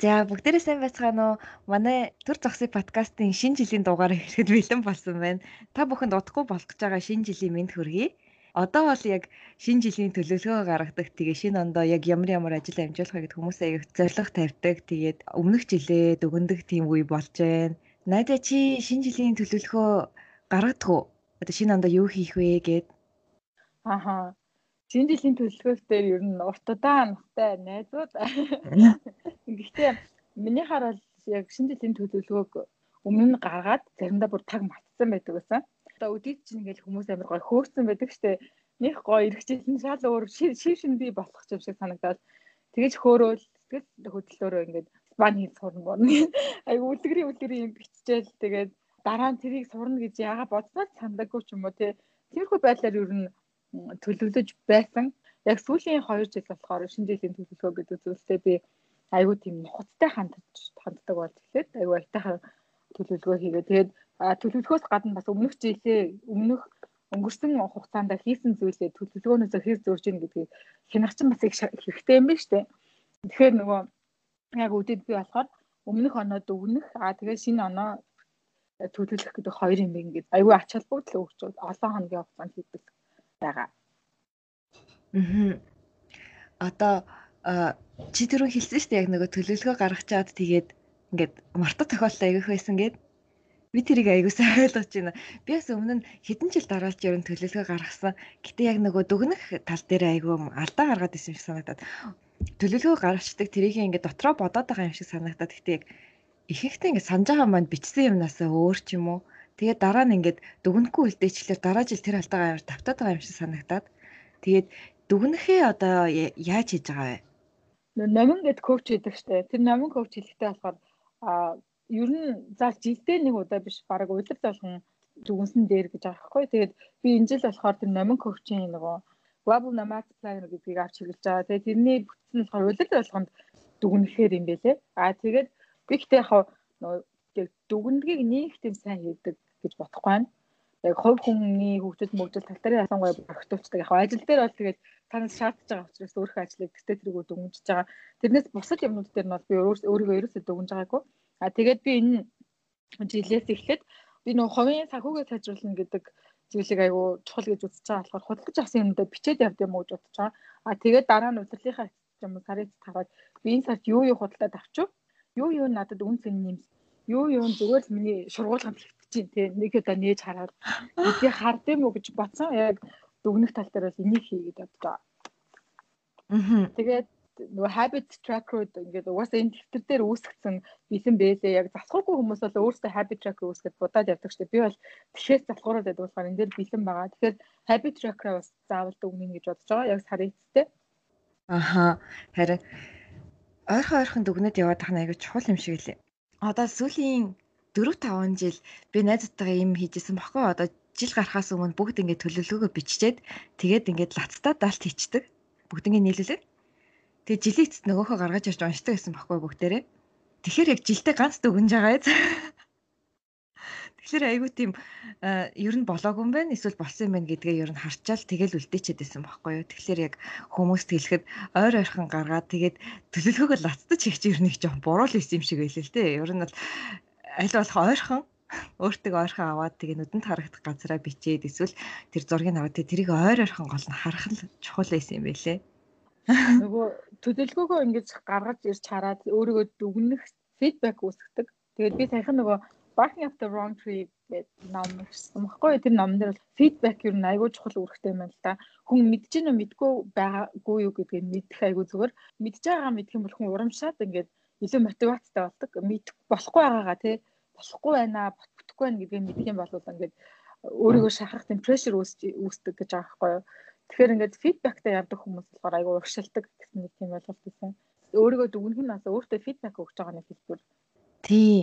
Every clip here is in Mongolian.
За бүгдээрээ сайн байцгаана уу? Манай төр зогсыг подкастын шинэ жилийн дугаар ирэхэд бэлэн болсон байна. Та бүхэнд удахгүй болох гэж байгаа шинэ жилийн мэнд хүргэе. Одоо бол яг шинэ жилийн төлөвлөгөө гаргадаг. Тэгээ шинэ ондоо яг ямар ямар ажил амжуулах гэд хүмүүсээ яг зорилго тавьдаг. Тэгээд өмнөх жилээ дүгндэг тийм үе болж байна. Надя чи шинэ жилийн төлөвлөгөө гаргадаг уу? Одоо шинэ ондоо юу хийх вэ гэд. Ааха. Шинэ жилийн төлөвлөгөөс дээр ер нь урт удаан нухтай найзууд. Гэхдээ миний хараад яг шинэ жилийн төлөвлөгөөг өмнө нь гаргаад заримдаа бүр таг матцсан байдаг гэсэн. Одоо өдөрт чинь ингээл хүмүүс амар гоё хөөрцөн байдаг штэ. Них гоё эргэжсэн шал өөр шив шин би болох юм шиг санагдаад тэгэж хөөрөөл тэгэл хөдөлгөөрөө ингээд спан хийж сурна борно. Айгу үлгэрийн үлгэрийн юм биччихэл тэгээд дараа нь тэрийг сурна гэж яага бодсоо сандаггүй ч юм уу тий. Тиймэрхүү байдлаар ер нь төлөвлөж байсан. Яг сүүлийн 2 жил болохоор шинэ жилийн төлөвлөгөө гэдэг зүйлсээ би айгүй тийм нухацтай хандж ханддаг болж эхлээд айгүй айтайхан төлөвлөгөө хийгээ. Тэгээд төлөвлөгөөс гадна бас өмнөх жилээ өмнөх өнгөрсөн хугацаанд хийсэн зүйлээ төлөвлөгөөнөөсөө хэр зөрж ийн гэдгийг хянах чинь бас их хэрэгтэй юм байна шүү дээ. Тэгэхээр нөгөө яг үдэд би болохоор өмнөх оноо дүгнэх аа тэгээд шинэ оноо төлөвлөх гэдэг хоёр юм ингээд айгүй ач холбогдол өгч олон хоногийн хугацаанд хийдэг байгаа. Аа. Одоо чи түрүү хэлсэн шүү дээ яг нөгөө төлөвлөгөө гаргаж чаад тэгээд ингээд мартах тохиолдол аягах байсан гэд би тэрийг аягүй сайн ойлгож байна. Би бас өмнө нь хэдэн жил дараалж ерөн төлөвлөгөө гаргасан. Гэтэ яг нөгөө дүгнэх тал дээр аягүй алдаа гаргаад исэн шиг санагдаад төлөвлөгөө гаргацдаг тэрийг ингээд дотроо бодоод байгаа юм шиг санагдаад гэтээ яг ихэнхдээ ингээд санаж байгаа маань бичсэн юмнасаа өөр ч юм уу Тэгээд дараа нь ингээд дүгнэхгүй үлдээчлэр дараа жил тэр алдаагаа амар тавтаад байгаа юм шиг санагдаад тэгээд дүгнэхээ одоо яаж хийж байгаа вэ? Номин гэд коуч хийдэг штэ. Тэр номин коуч хэлэхдээ болохоор а ер нь за жилдээ нэг удаа биш бараг улир болгон дүгнсэн дээр гэж байгаа хгүй. Тэгээд би энэ жил болохоор тэр номин коучийн нөгөө Global Nomad Planner гэдгийг авч хэрэглэж байгаа. Тэгээд тэрний бүтэн болохоор улир болгонд дүгнэхээр юм байлээ. А тэгээд би ихтэй яг нөгөө дүгнэдгийг нэг тийм сайн хийдэг гэж бодохгүй байна. Яг хувь хүний хөгжил мөгжил тал дээр ялангуяа бүрхтүүлцдэг. Яг ажил дээр бол тэгээд танаас шаардж байгаа учраас өөрийнхөө ажлыг тэтгэж тэргүү дүгнжиж байгаа. Тэрнээс бусад юмнууд дээр нь бол би өөрийгөө ерөөсөө дүгнж байгаагүй. А тэгээд би энэ жилээс эхлээд би нөгөө хувийн санхүүгээ сайжруулна гэдэг зүйлийг айгүй чухал гэж үзэж байгаа болохоор худалдаж авсан юмдаа бичээд явд юм уу гэж бодож байгаа. А тэгээд дараа нь удирдлынхаа юм сарын таваад би энэ сард юу юу худалдаад авчив? Юу юу надад үн цэн нэмсэн? Юу юу зүгээр л миний шургуулганд чинь тий нэг удаа нээж хараад би хардсан уу гэж бодсон. Яг дүгнэх тал дээр бол энийг хийгээд байгаа. Аа. Тэгээд нөгөө habit tracker-ууд ингээд угаасаа энэ дэвтэр дээр үүсгэсэн бэлэн байлээ. Яг засахгүй хүмүүс бол өөрсдөө habit tracker үүсгээд будаад явдаг шүү дээ. Би бол тишээс засахураад байдаг болохоор энэ дээр бэлэн байгаа. Тэгэхээр habit tracker бас заавал дүгнэх гэж бодож байгаа. Яг сарын эцэстээ. Аха. Харин ойрхон ойрхон дүгнээд яваад тах нь аягүй чухал юм шиг лээ. Одоо сүүлийн 4 5 жил би найзтайгаа юм хийжсэн бохоо одоо жил гарахаас өмнө бүгд ингээд төлөвлөгөөгөө биччихээд тэгээд ингээд лацтаа далт хийчдэг. Бүгднийг нийлүүлээд. Тэгээд жилийн эцэст нөгөөхөө гаргаж ирж уншдаг гэсэн бохоо бүгдээрээ. Тэгэхээр яг жилдээ ганц дүгнж байгаа юм. Тэгэхээр айгүй тийм ер нь болоогүй юм байна эсвэл болсон юм байна гэдгээ ер нь харчаал тэгэл үлдээчээд байсан байхгүй юу. Тэгэхээр яг хүмүүст хэлэхэд ойр ойрхон гаргаад тэгээд төлөвлөгөөгөө лацтаж хийх чинь ер нь их жоон буруу л исэн юм шиг байлээ л дээ. Ер нь бол аль болох ойрхон өөртөө ойрхон аваад тэгээ нүдэнд харагдах газараа бичээд эсвэл тэр зургийг аваад тэрийг ойр ойрхон гол нь харах нь чухал байсан юм байлээ. Нөгөө төлөвлөгөөгөө ингэж гаргаж ирж хараад өөрийгөө дүгнэх фидбек үүсгдэг. Тэгээд би саяхан нөгөө Barking Up the Wrong Tree гэдэг ном бичсэн баггүй. Тэр номон дээр бол фидбек юу н айгүй чухал үүрэгтэй юм л да. Хүн мэдж гэнэ мэдгүй байгаагүй юу гэдгийг мэдэх айгүй зүгээр. Мэдж байгаагаа мэдэх юм бол хүн урамшаад ингээд илүү мотивацтай болдог. Мэдэх болохгүй байгаагаа тий болохгүй байна, бүтэхгүй байна гэдгийг мэдэх юм бол ингээд өөрийгөө шахах тийм прешэр үүсдэг гэж байгаа байхгүй юу. Тэгэхээр ингээд фидбэктэй явдаг хүмүүс болохоор айгүй урагшилдаг гэсэн нэг тийм ойлголт байсан. Өөрийгөө дүгнэх нь бас өөртөө фидбэк өгч байгаа нэг хэлбэр. Тий.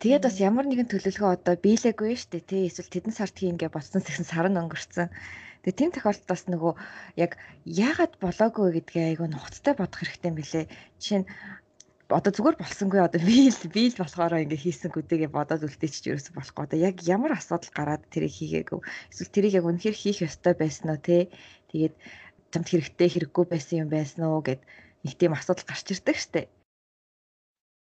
Тэгээд бас ямар нэгэн төлөвлөгөө одоо биелээгүй шүү дээ тий эсвэл тэдэн сард хийн гэж бодсон гэсэн сар нь өнгөрцөн. Тэгээ тийм тохиолдолд бас нөгөө яг яагаад болоогүй гэдгээ айгүй нухацтай бодох хэрэгтэй юм билэ. Жишээ нь одоо зүгээр болсонгүй одоо бийл бийл болохоор ингээ хийсэн гүдэгээ бодоод үлдээчих ерөөсө болохгүй. Одоо яг ямар асуудал гараад тэрийг хийгээгүй. Эсвэл тэрийг яг үнэхээр хийх ёстой байсан уу те. Тэгээд чамд хэрэгтэй хэрэггүй байсан юм байсан уу гэд нэг тийм асуудал гарч ирдэг штеп.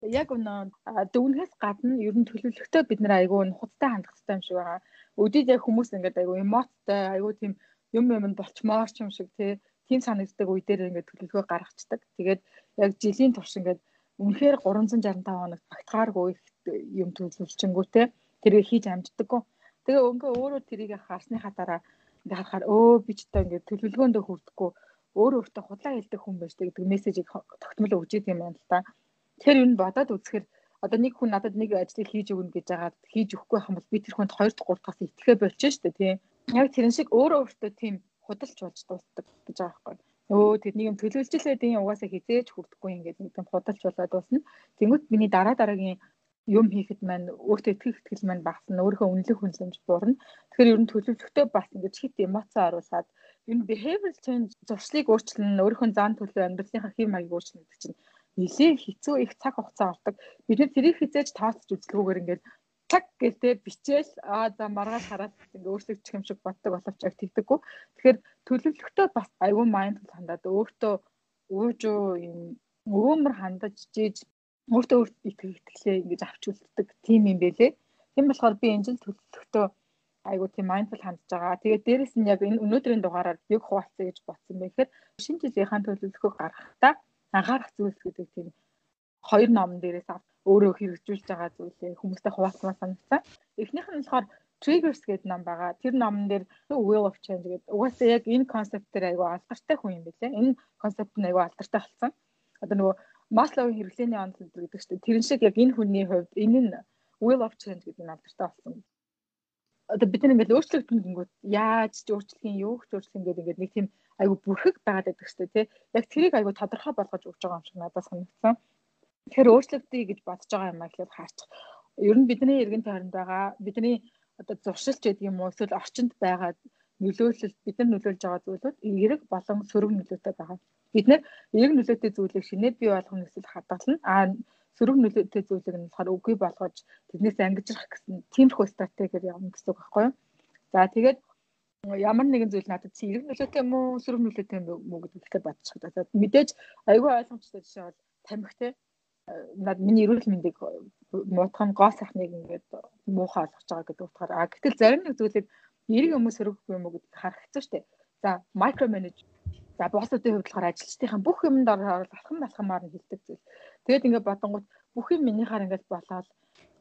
яг өнөө дүүнээс гадна ер нь төлөвлөгтөө бид нэр айгүй нухацтай хандах хэрэгтэй юм шиг байгаа. Өдөрт яг хүмүүс ингээд айгүй эмоцтой, айгүй тийм юм юм болчмоор ч юм шиг тий тийм санагддаг үе дээр ингээд төлөвлөгөө гаргацдаг. Тэгээд яг жилийн турш ингээд үнэхээр 365 хоног багтгааргүй юм төлөвлөчөнгүүтэй тэрийг хийж амждаггүй. Тэгээ өнгө өөрөө тэрийг харсныхаа дараа ингээд харахаар өө би ч одоо ингээд төлөвлөгөөндөө хүрдэхгүй өөрөө өөртөө худлаа хэлдэг хүн байж гэдэг мессежийг тогтмол өгч идэм юм л та. Тэр юу н бодоод үзэхэр одоо нэг хүн надад нэг ажлыг хийж өгнө гэж байгаа хийж өгөхгүй юм бол би тэр хүнд 2 дахь 3 дахь итгэхэ болчихно шүү дээ тийм. Яг тэрэн шиг өөрөө өөртөө тийм худалч болж дуустдаг гэж байгаа байхгүй. Өө тэдний юм төлөвлөж л байдیں۔ угаасаа хизээж хүрдэхгүй ингээд нэг юм худалч болоод дуусна. Тэнгүүт миний дараа дараагийн юм хийхэд маань өөртөө итгэх итгэл маань багасна. Өөрийнхөө үнэлэх хүнлэмж буурна. Тэгэхээр ер нь төлөвлөгтөө бас ингээд хит эмоцоо оруулаад ер нь behavioral change зуршлыг өөрчлөн өөрийнхөө зан төлөв амьдралынхаа хэм маягийг өөрчлөн гэдэг чинь нэлээд хэцүү их цаг хугацаа ордог. Бид нэр тэрийг хизээж тооцож үзлгүүгээр ингээд цаг гэлтэй бичээл аа за маргааш хараад ингээ өөрчлөгдчих юм шиг боддог боловч яг тэгдэггүй. Тэгэхээр төлөвлөгтөө бас аюу майндфул хандаад өөртөө уужуу юм өөмөр хандаж жиж өөртөө өөрт итгэх итгэлээ ингэж авч үлддэг тим юм бэлээ. Тийм болохоор би энэ жил төлөвлөгтөө айгуу тийм майндфул хандж байгаа. Тэгээд дээрэс нь яг энэ өнөөдрийн дугаараар юг хуваалцъя гэж бодсон байх. Тэгэхээр шинэ жилийнхаа төлөвлөгөө гаргахдаа анхаарах зүйлс гэдэг тийм хоёр номон дээрээс өөрөө хэрэгжүүлж байгаа зүйлээ хүмүүстэй хуваалцмаар санагцсан. Эхнийх нь болохоор triggers гэдэг ном байгаа. Тэр номон дээр wheel of change гэдэг. Угаасаа яг энэ концепт дээр айгүй алдартай хүн юм билээ. Энэ концепт нь айгүй алдартай болсон. Одоо нөгөө Масловын хэрэглээний онол гэдэг чинь тэрэн шиг яг энэ хүний хувьд энэ нь wheel of change гэдэг нь алдартай болсон. Одоо бид нар ингээд өөрчлөгдөн гингүүд яаж ч өөрчлөх юм, юу ч өөрчлөх ингээд ингээд нэг тийм айгүй бүрхэг байгаад байдаг шүү дээ, тий. Яг тэрийг айгүй тодорхой болгож өгч байгаа юм шиг надад санагдсан. Тэгэхээр өөрчлөгдөе гэж бодож байгаа юм аа гэхээр хаачих. Ер нь бидний эргэн тойронд байгаа бидний одоо зуршилч гэдэг юм уу эсвэл орчинд байгаа нөлөөлөл бид нар нөлөөлж байгаа зүйлүүд эерэг болон сөрөг нөлөөтэй байгаа. Бид нэр эерэг нөлөөтэй зүйлийг шинээр бий болгох эсвэл хадгална. Аа сөрөг нөлөөтэй зүйлийг нь болохоор үгүй болгож тэрнээс ангижрах гэсэн тиймэрхүү стратегиэр явна гэсэн үг байхгүй юу? За тэгээд ямар нэгэн зүйл надад чи эерэг нөлөөтэй юм уу сөрөг нөлөөтэй юм уу гэдэг ихтэй бодчих. За мэдээж айгүй ойлгомжтой жишээ бол тамхи те над миний эрүүл мэндийг муутах нь гоо сайхныг ингээд муухай олгож байгаа гэдэг утгаар а гэтэл зарим нэг зүйлийг эрэг хүмүүс хөрөхгүй юм уу гэдгийг харах хэцүү шттэ. За микро менеж за боссуудын хувьд болохоор ажилчдынхаа бүх юмд ороод алхам алхамаар нь хилдэг зүйл. Тэгээд ингээд бодонгууд бүх юм минийхаар ингээд болоод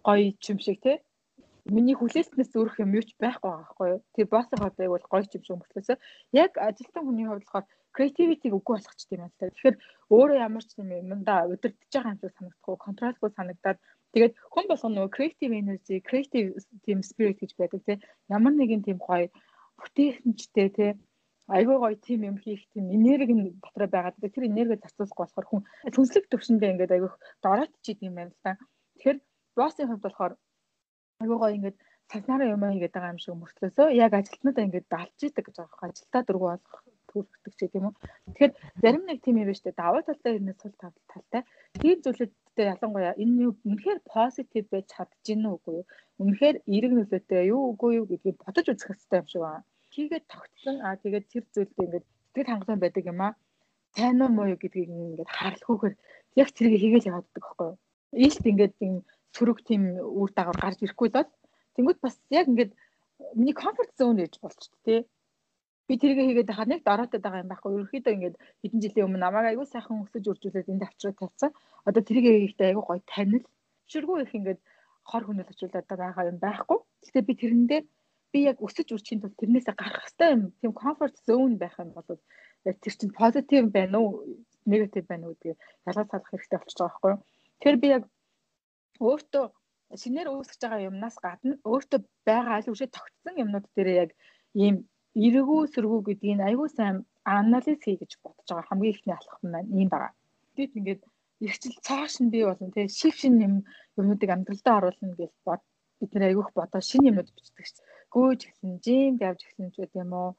гоё юм шиг те миний хүлээснээс өөрөх юм юу ч байхгүй байгаа байхгүй юу. Тэр боссоо байвал гоё ч юм шиг мөртлөөсөө яг ажилтан хүний хувьд болохоор creativity-г үгүй болгочих юм байна л та. Тэгэхээр өөрөө ямар ч юм юмдаа удирдах байгаа юм шиг санагдах уу, контролгүй санагдаад тэгээд хүн болгоно нөгөө creative energy, creative team spirit гэж байдаг тийм ямар нэгэн тийм гоё бүтээгчтэй тийм айгүй гоё тим юм хийх тийм энерги нь дотроо байгаад тэр энерги зарцуулахгүй болохоор хүн сүнслэг төвшөндөө ингээд айгүй дороотчихэд юм байна л та. Тэгэхээр боссын хувьд болохоор айгүй гоё ингээд цагнаараа юм хийгээд байгаа юм шиг мөртлөөсөө яг ажилтнуудаа ингээд далж идэг гэж байгаа хэрэг ажилтаа дургу болгох төрөгдөг ч гэдэм үү. Тэгэхээр зарим нэг тийм юм дээ. Даваа талтай ирнэ сул талтай. Тийм зүйлүүдтэй ялангуяа энэ юу үнэхээр позитив байж чадж гинэ үгүй юу? Үнэхээр эерэг нөлөөтэй юу үгүй юу гэдгийг бодож үзэх хэрэгтэй юм шиг байна. Хийгээд тогтсон аа тэгээд тэр зүйлд ингээд сэтгэл хангалуун байдаг юм аа. Сайн уу муу юу гэдгийг ингээд харуулахгүйгээр яг тэрийг хийгээл яваад байдаг байхгүй юу? Ийшт ингээд тийм сөрөг тийм үр дагавар гарч ирэхгүй бол тэнгууд бас яг ингээд миний комфорт зон гэж болчихсон тий би тэргээ хийгээд хаа нэг дороотод байгаа юм байхгүй. Ерөнхийдөө ингээд хэдэн жилийн өмнө намайг аягүй сайхан өсөж үржүүлээд энд авчраа тавьсан. Одоо тэргээ хийхдээ аягүй гоё танил. Шүргүү их ингээд хор хүнэл очуулаад байгаа юм байхгүй. Гэхдээ би тэрэндээ би яг өсөж үржихийн тулд тэрнээсээ гарах хэрэгтэй юм. Тийм комфорт зон байх юм бол яг тэр чинь позитив байна уу, негатив байна уу гэдгийг ялгаж салах хэрэгтэй болчихж байгаа байхгүй. Тэр би яг өөртөө шинээр үүсгэж байгаа юмнаас гадна өөртөө байгаа аль үшээ тогтсон юмнууд дээр яг ийм эргүү сэргүү гэдгийг аягүй сайн анализ хий гэж бодож байгаа хамгийн ихний алхам маань ийм байгаа. Тэгэд ингээд эрчил цааш нь бий болно тий шив шин юм юмнуудыг амьдралдаа оруулна гэж бод бид нэр аягүйх бодоо шинэ юмнууд бичдэг ш. Гөөж эхлэн, жимд явж эхлэн ч гэдэг юм уу.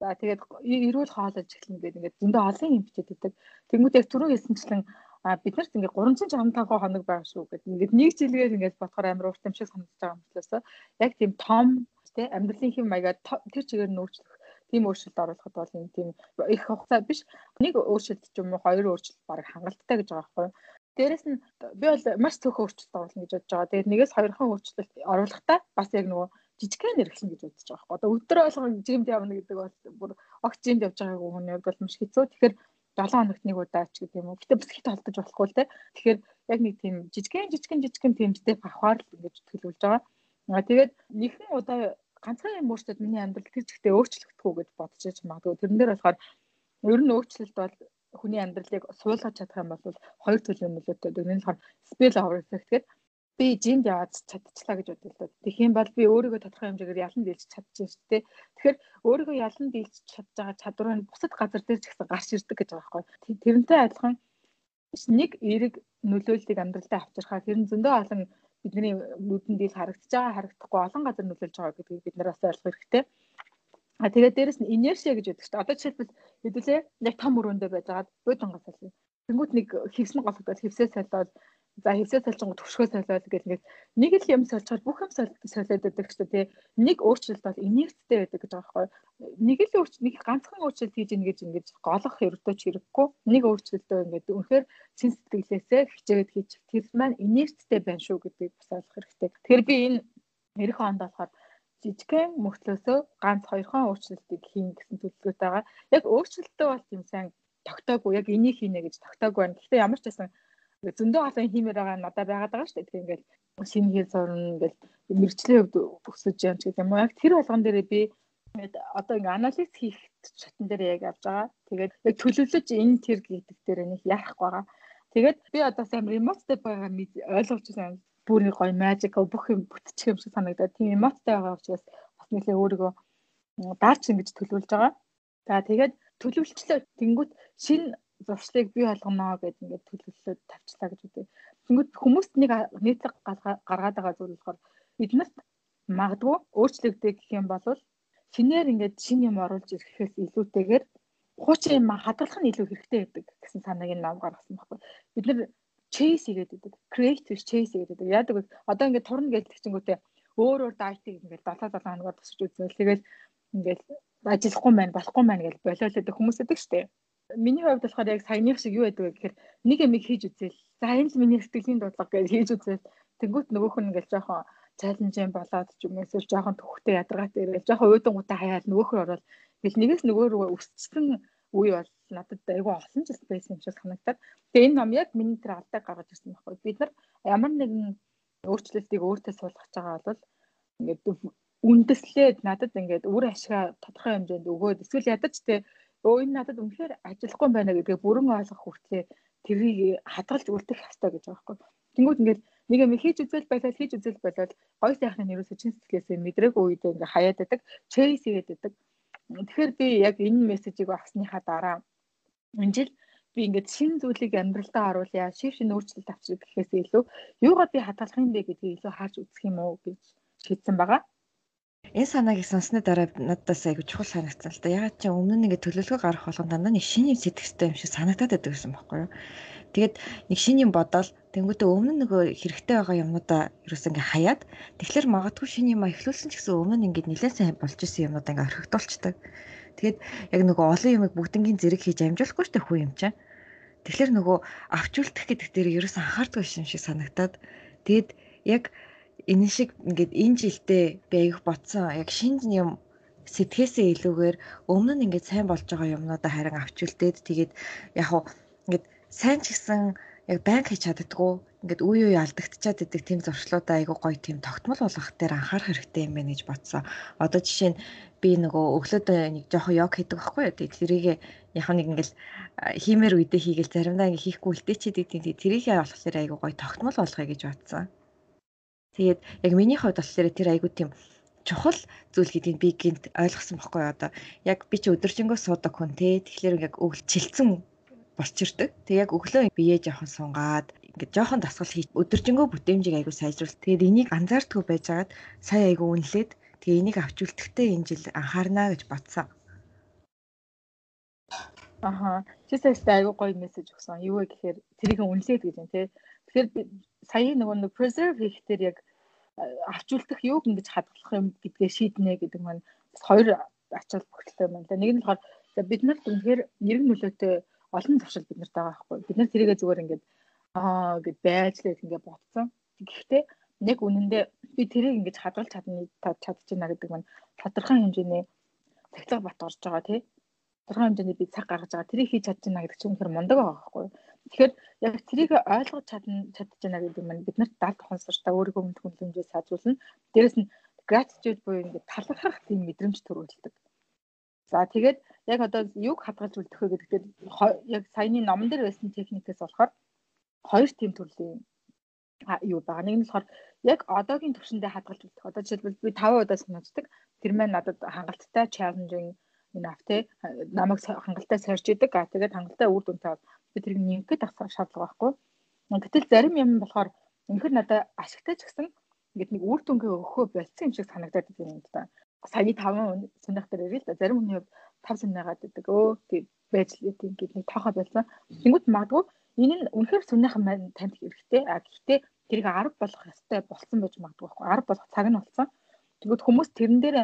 За тэгээд эрүүл хоолойж эхлэн гэдэг ингээд зөндөө олон юм бичээд байдаг. Тэгмүүд яг түрүү хэлсэнчлэн а бид нарт ингээд 365 хоног байгаа шүү гэдэг. Ингээд нэг жилээр ингээд бодохоор амар урт юм шиг санагдаж байгаа болоосоо яг тийм том тий амьдралын хэм маягаар тэр чигээр нь өөрчлөх тийм өөрчлөлт оруулахад бол энэ тийм их хугацаа биш нэг өөрчлөлт ч юм уу хоёр өөрчлөлт баг хангалттай гэж байгаа байхгүй Дээрэс нь би бол маш цөөхөн өөрчлөлт оруулна гэж бодож байгаа. Тэгээд нэгээс хоёрхан өөрчлөлт оруулахдаа бас яг нөгөө жижигхэн хэрэглэн гэж бодож байгаа байхгүй. Одоо өдөр болгон жимд явна гэдэг бол бүр огт жимд явж байгаагүй хүний хувьд бол маш хэцүү. Тэгэхээр 7 хоногт нэг удаа ч гэдэг юм уу. Гэтэ бас хит холдож болохгүй л те. Тэгэхээр яг нэг тийм жижигхэн жижигхэн тийм степ авахаар л ингэж төлөвлөж байгаа. Аа тэгээд нэгэн удаа ганцхан юм өөрчлөлт миний амьдрал тэр зэгтээ өөрчлөгдөхгүй гэж бодож яж магадгүй. Тэрэн дээр болохоор ер нь өөрчлөлт бол хүний амьдралыг суулгаж чадах юм бол хоёр төлөв нөлөөтэй. Нэг нь болохоор spill over effect гэдэг би жимд яваад чадчихлаа гэж бодлоо. Тэгэх юм бол би өөрийгөө тодорхой хэмжээгээр ялан дийлж чадчих шүү дээ. Тэгэхээр өөрийгөө ялан дийлж чадж байгаа чадвар нь бусад газар дээр ч гэсэн гарч ирдэг гэж байгаа байхгүй. Тэрнтэй адилхан нэг эерэг нөлөөллийг амьдралдаа авчирхаа тэр нь зөндөө олон бидний нүдэнд ил харагдаж байгаа харагдахгүй олон газар нөлөөлж байгаа гэдгийг бид нар бас ойлгох хэрэгтэй. А тэгээд дээрэс нь инершиа гэж шүү дээ. Одоо жишээлбэл хэдүүлээ яг том өрөөндөө байж байгаад бод онгоц сална. Тэнгүүт нэг хевсэн голдоод хевсээ солиод за хевсээ солингоо төвшгөө солиод гэж ингээд нэг л юм соличоор бүх юм солиод байдаг шүү дээ. Нэг өөрчлөлт бол инерттэй байдаг гэж байгаа байхгүй. Нэг л өөрчлөлт нэг ганцхан өөрчлөлт хийж ийн гэж ингээд голох хэрэгтэй ч хэрэггүй. Нэг өөрчлөлтөө ингээд үнэхээр чин сэтгэлээсээ хичээгээд хийж тэр маань инерттэй байна шүү гэдгийг бас ойлгох хэрэгтэй. Тэгэхээр би энэ эх онд болохоор жижигхэн мөхлөөсөө ганц хоёрхан өөрчлөлтийг хийн гэсэн төлөвлөгөөтэй байгаа. Яг өөрчлөлтөө бол тийм сайн тогтоогүй яг энийг хийнэ гэж тогтоогүй байна. Гэхдээ ямар ч байсан зөндөө олон хиймээр байгаа надад байгаад байгаа шүү дээ. Тэгэхээр ингээл шинэ хэл сурна ингээл мэрэгчлийн хувьд өсөж яам ч гэдэг юм уу. Яг тэр болгон дээрээ би одоо ингээ анализ хийх шатн дээр яг авч байгаа. Тэгээд яг төлөвлөж энэ тэр гэдэг дээр нэг яах байгаа. Тэгээд би одоо сайн step байгаа ойлгож байна. Бүр нэг гоё magical бүх юм бүтчих юм шиг санагдаад тийм эмоцтой байгаа учраас бас нэлээ өөрийгөө даарч ингэж төлөвлөж байгаа. За тэгээд төлөвлөлтлөө тэнгуут шинэ зуршлыг бий болгоно гэдэг ингээд төлөвлөлөө тавьчлаа гэж үү. Тэнгүүд хүмүүст нэг нийтлэг гаргаад байгаа зүйл болохоор эднэрт магадгүй өөрчлөгдөе гэх юм бол шинээр ингээд шинэ юм оруулж ирэхээс илүүтэйгээр хуучин юм хадгалах нь илүү хэрэгтэй байдаг гэсэн санааг нь нам гаргасан байхгүй. Бид нэр chase хийгээд байдаг. Creative chase хийгээд байдаг. Яадаг вэ? Одоо ингээд турна гэж тэгчингүүтээ өөр өөр дайтыг ингээд 7 7 хоногор тусч үзвэл тэгэл ингээд ажиллахгүй маань болохгүй маань гэж болиолоод хүмүүс өгдөг штеп. Миний хувьд болохоор яг саяных шиг юу байдаг вэ гэхээр нэг юм хийж үзэл. За энэ л миний сэтгэлийн дудлага гэж хийж үзэл. Тэнгүүт нөгөөх нь ингээл жоохон чаленжийн болоод ч юм эсвэл жоохон төвхтэй ядаргаатай ирэл жоохон уйдангуудаа хаяад нөгөөхөр ороод бил нэгээс нөгөө рүү өсчихсэн үе бол надад айгүй олон жил байсан юм шиг санагдаад. Тэгээ энэ ном яг миний тэр алдааг гаргаж ирсэн байхгүй. Бид нар ямар нэгэн өөрчлөлтийг өөртөө суулгах байгаа бол ингээд үндэслээд надад ингээд үр ашгаа тодорхой хэмжээнд өгөөд эсвэл ядаж те өө энэ надад үнэхээр ажиллахгүй байна гэдгээ бүрэн ойлгох хүртлээр тэрийг хадгалж үлдэх хэрэгтэй гэж байгаа байхгүй. Тэнгүүд ингээд нэг юм хийж үзэл байлаа хийж үзэл байлаа гой сайхны нэрөөс чин сэтгэлээсээ мэдрээгүй үедээ ингээд хаяад байдаг, чейс хийгээд байдаг. Тэгэхээр би яг энэ мессежийг авсныхаа дараа энэ жил би ингээд шин зүйлийг амьдралдаа оруулъя, шив шин өөрчлөлт авчрах гэхээс илүү юугаар би хадгалах юм бэ гэдгийг илүү харж үзэх юм уу гэж шийдсэн байгаа. Энэ санааг сонссны дараа надаас айгу чухал санагдсан л да. Ягаад чи өмнө нь ингээд төлөвлөгөө гарах болгон дандаа нэг шинэ юм сэтгэхтэй юм шиг санагдаад байдаг гэсэн байхгүй юу? Тэгээд нэг шинэ юм бодоол тэнгуүтээ өмнө нөгөө хэрэгтэй байгаа юмнуудаа ерөөс ингээ хаяад тэгэхээр магадгүй шинэ юм эхлүүлсэн ч гэсэн өмнө ингээд нэлээд сайн болж исэн юмнуудаа ингээ орхигдуулцдаг. Тэгээд яг нөгөө олон юмыг бүгднгийн зэрэг хийж амжуулахгүй штэ хүү юм чинь. Тэгэхээр нөгөө авч үлдэх гэдэг дээр ерөөс анхаардгүй юм шиг санагтаад тэгээд яг энэ шиг ингээд энэ жилдээ би аявих ботсон яг шинэ юм сэтгэхээсээ илүүгээр өмнө нь ингээд сайн болж байгаа юмнуудаа харин авч үлдээд тэгээд яг хуу ингээд сайн ч гэсэн яг банк хийж чаддггүй ингээд үе үе алдагдчихад идэг тийм зуршлуудаа айгу гоё тийм тогтмол болгох дээр анхаарах хэрэгтэй юм байна гэж бодсон. Одоо жишээ нь би нөгөө өглөөд нэг жоохон йог хийдэг байхгүй юу. Тэгээд тэрийг яг нэг ингээл хиймээр үедээ хийгээл заримдаа ингээ хийхгүй үлдээчихэд идэг. Тэрийг болохоор айгу гоё тогтмол болгоё гэж бодсон. Тэгээд яг миний хувьд болохоор тэр айгуу тийм чухал зүйл гэдгийг би гинт ойлгосон байхгүй одоо яг би чи өдөржингөө суудаг хүн те тэгэхээр яг өглчилсэн болчирдаг. Тэг яг өглөө бие жоохон сунгаад ингээд жоохон дасгал хийж өдөржингөө бүтээмжийг айгуу сайжруулт. Тэгээд энийг анзаардгүй байжгаад сая айгуу үнэлээд тэгээ энийг авч үлдэхтэй энэ жил анхаарна гэж бодсон. Аха. Чи саястай айгуу гоё мессеж өгсөн. Юу вэ гэхээр тэрийг үнэлээд гэж юм те. Тэгэхээр сая нөгөө нэг preserve хийхдээ яг авч үлдэх юуг ингэж хадгалах юм гэдгээ шийднэ гэдэг маань хоёр ачаал бүгдтэй байна лээ. Нэг нь болохоор бид нарт үнэхээр нэрэг нөлөөтэй олон туршил бид нарт байгаа байхгүй. Бид нар тэрийгэ зүгээр ингээд аа гэд байж л ингэ бодсон. Гэхдээ яг үнэндээ би тэрийг ингэж хадгалж чадна чадчихна гэдэг нь тодорхой хэмжээний цахилгаан бат орж байгаа тий. Тодорхой хэмжээний би цаг гаргаж байгаа. Тэрийг хийж чадчихна гэдэг чинь үнэхээр мундаг байгаа байхгүй юу? Тэгэхээр яг тэрийг ойлгож чадна чадчихна гэдэг нь бид нарт далд ухамсартай өөрийнхөө өмнө хүнлэмжээ сайжруулна. Дээрэс нь gratitude буюу ингэ талархах тийм мэдрэмж төрүүлдэг. За тэгээд яг одоо юг хадгалж үлдэх вэ гэдэг дээр яг саяны номон дээр байсан техникээс болохоор хоёр тийм төрлийн юу байгаа. Нэг нь болохоор яг одоогийн төвшөндөө хадгалж үлдэх. Одоо жишээлбэл би 5 удаа санаачдаг. Тэр маань надад хангалттай challenging энэ ав те намайг хангалттай сорж идэг. А тэгээд хангалттай үр дүнтэй би тэрийг нэмэхэд асах шаардлага байхгүй. Гэтэл зарим юм болохоор өнөхөр надад ашигтай ч гэсэн ингээд нэг үр дүнгээ өгөхөө болцсон юм шиг санагдаад байна юм да. Саяны 5 сунах дээр ирээ л да. Зарим хүний хувьд 5 сунаагаад байдаг. Өө тийм байж л ингээд нэг тоохоо болсон. Тэнгүүд магадгүй Энэ нь үнэхээр сүнийхэн маань танд хэрэгтэй. А гэхдээ тэрийг 10 болгох ёстой болсон байж магадгүй байхгүй. 10 болгох цаг нь болсон. Тэгвэл хүмүүс тэрэн дээр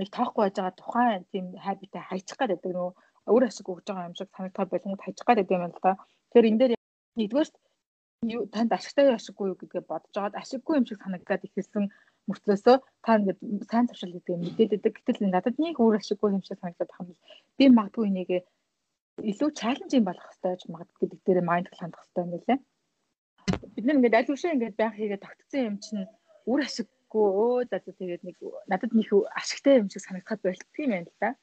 нэг тоохгүй байж байгаа тухайн тийм хабитаа хайчих гад байдаг нөө өөр ашиг өгж байгаа юм шиг санагдах болонгод хайчих гад байдаг юм л та. Тэгэхээр энэ дээр нэгдүгээр юу танд ашигтай ашиггүй юу гэдгээ бодож байгаад ашиггүй юм шиг санагдаад ихэлсэн мөртлөөсөө та ингээд сайн туршил гэдэг мэдээд байдаг. Гэтэл надад нэг өөр ашиггүй юм шиг санагдаад байгаа юм. Би магадгүй энийг илүү чаленжинг болох хэрэгтэй гэж магадгүй гэдэг дээр майндфул хандах хэрэгтэй юм байлаа. Бид нар ингээд аль үшээ ингээд байх хийгээ тогтцсон юм чинь үр ашиггүй өө за тэгээд нэг надад нэг ашигтай юм шиг санагдахад болтго юм байна л да.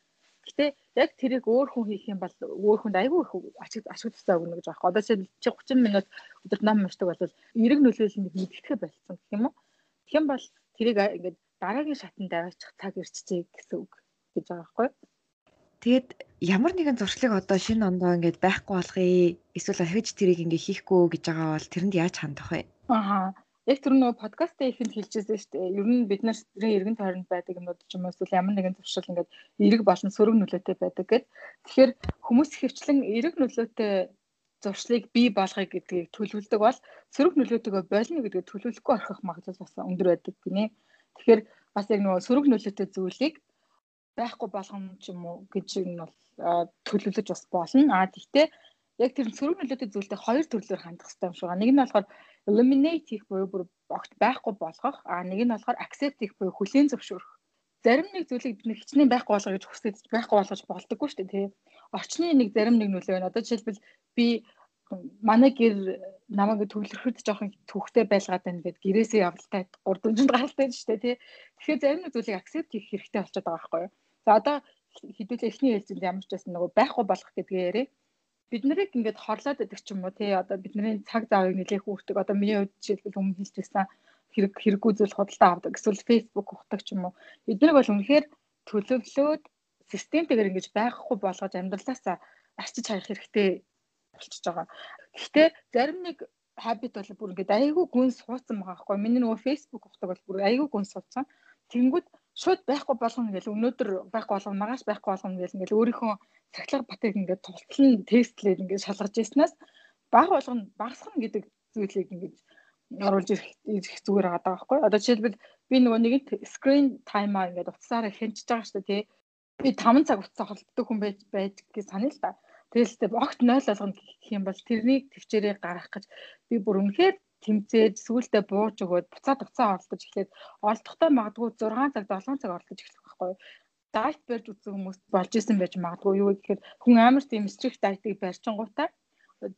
Гэтэ яг тэрийг өөр хүн хийх юм бол өөр хүнд айгүй их ашиг ашиг тусаа өгнө гэж байгаа. Одоо чи 30 минут өдөрт ном уншдаг бол эрэг нөлөөлөл мэддэхэ болцсон гэх юм уу? Тэгэх юм бол тэрийг ингээд дараагийн шатанд аваачих цаг ирчихжээ гэсэн үг гэж байгаа байхгүй юу? Тэгээд ямар нэгэн зуршлыг одоо шинэ ондоо ингээд байхгүй болгоё. Эсвэл ахиж тэрийг ингээ хийхгүй гэж байгаа бол тэрэнд яаж хандах вэ? Аа. Яг тэр нөгөө подкастын ихэнд хэлжсэн шүү дээ. Ер нь бид нарын эргэн тойронд байдаг юмуд ч юм уу эсвэл ямар нэгэн зуршил ингээд эрэг болон сөрөг нөлөөтэй байдаг гэд. Тэгэхээр хүмүүс хөвчлэн эрэг нөлөөтэй зуршлыг бий болгоё гэдгийг төлөвлөдөг бол сөрөг нөлөөтэйгөө болно гэдгийг төлөвлөхгүй орхих магадлал бас өндөр байдаг гинэ. Тэгэхээр бас яг нөгөө сөрөг нөлөөтэй зүйлийг байхгүй болгоно ч юм уу гэж нь бол төлөвлөж бас болно. А тэгтээ яг тэр сөрөг нөлөөтэй зүйлтэй хоёр төрлөөр хандах хэрэгтэй юм шиг байна. Нэг нь болохоор eliminate хийх буюу бүр огт байхгүй болгох, а нэг нь болохоор accept хийх буюу хүлээн зөвшөөрөх. Зарим нэг зүйлийг бид нэг хичнээн байхгүй болгоё гэж хүсдэг байхгүй болгож болдоггүй шүү дээ, тий. Орчны нэг зарим нэг нөлөө байна. Одоо жишээлбэл би манай гэр намайг төвлөрөхөд жоохон төвхтэй байлгаад байна гэд гэрээсээ явалтаа 3 4 гаралтай шүү дээ тий. Тэгэхээр зарим нэг зүйлийг accept хийх хэрэгтэй болчиход байгаа байхгүй юу? За одоо хэдүүлээ эхний ээлжинд ямар ч байсан нөгөө байхгүй болох гэдгээ яриа. Бид нарыг ингээд хорлоод байдаг ч юм уу тий одоо бидний цаг заавыг нэлээх үүрдэг. Одоо миний хувьд жишээлбэл өмнө хэлжсэн хэрэг хэрэггүй зүйл худалдаа авдаг. Эсвэл Facebook ухдаг ч юм уу. Эднийг бол үнэхээр төлөвлөөд системтэйгээр ингэж байхгүй болгож амьдралаасаа арчиж хаях хэрэгтэй болчихж байгаа. Гэхдээ зарим нэг habit бол бүр ингээд айгүй гүн суудсан байгаа байхгүй. Миний нөгөө Facebook ухдаг бол бүр айгүй гүн суудсан. Тэнгүүд шууд байхгүй болгоно гэл өнөөдөр байхгүй болгоно магаш байхгүй болгоно гэл ингээл өөрийнхөө цахилгаан батыг ингээд тултлан тестлээд ингээд шалгаж яснаас баг болгоно багасгах гэдэг зүйлийг ингээд оруулж ирэх зүгээр байгаа байхгүй. Одоо жишээлбэл би нөгөө нэгэн screen time-аа ингээд утсаараа хянчиж байгаа шүү дээ тий. Би 5 цаг утсаа холддог хүн байж байдаг гэж санаа л та. Тэгэлтэй огт 0 болгоно гэх юм бол тэрнийг төвчээрээ гаргах гэж би бүр үнэхээр тэмцээд сүүлдээ бууж өгөөд буцаад уцаа оролдож эхлээд олдохдоо магадгүй 6 цаг 7 цаг оролдож эхлэх байхгүй. Дайт барьж үзсэн хүмүүс болж исэн байж магадгүй. Юу гэхээр хүн амар тийм стрикт дайтыг барьчингуудаа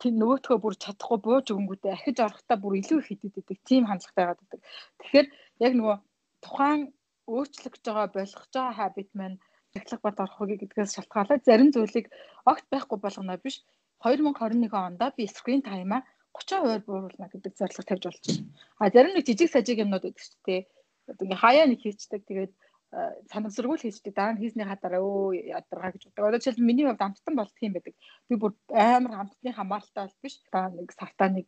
тийм нөгөөтгөө бүр чадахгүй бууж өгөнгүүтээ ахиж орохдоо бүр илүү их хитэдэг тийм хандлагатай байгаад байдаг. Тэгэхээр яг нөгөө тухайн өөрчлөгдөж байгаа болгож байгаа хабит маань цахилгаан бат орох үгүй гэдгээс шалтгаалаад зарим зүйлийг огт байхгүй болгоно биш. 2021 онд би screen time-а 30% бууруулна гэдэг зорилго тавьж болж байна. А зарим нэг жижиг сажиг юмнууд байдаг шүү дээ. Ингээ хаяа нэг хийчдэг тэгээд санамсаргуул хийчдэг дараа нь хийснийхаа дараа өө ядаргаа гэж бодог. Одоо жишээл миний хувьд амттан болдго юм байдаг. Би бүр амар амтны хамааралтай бол биш. Та нэг сартаа нэг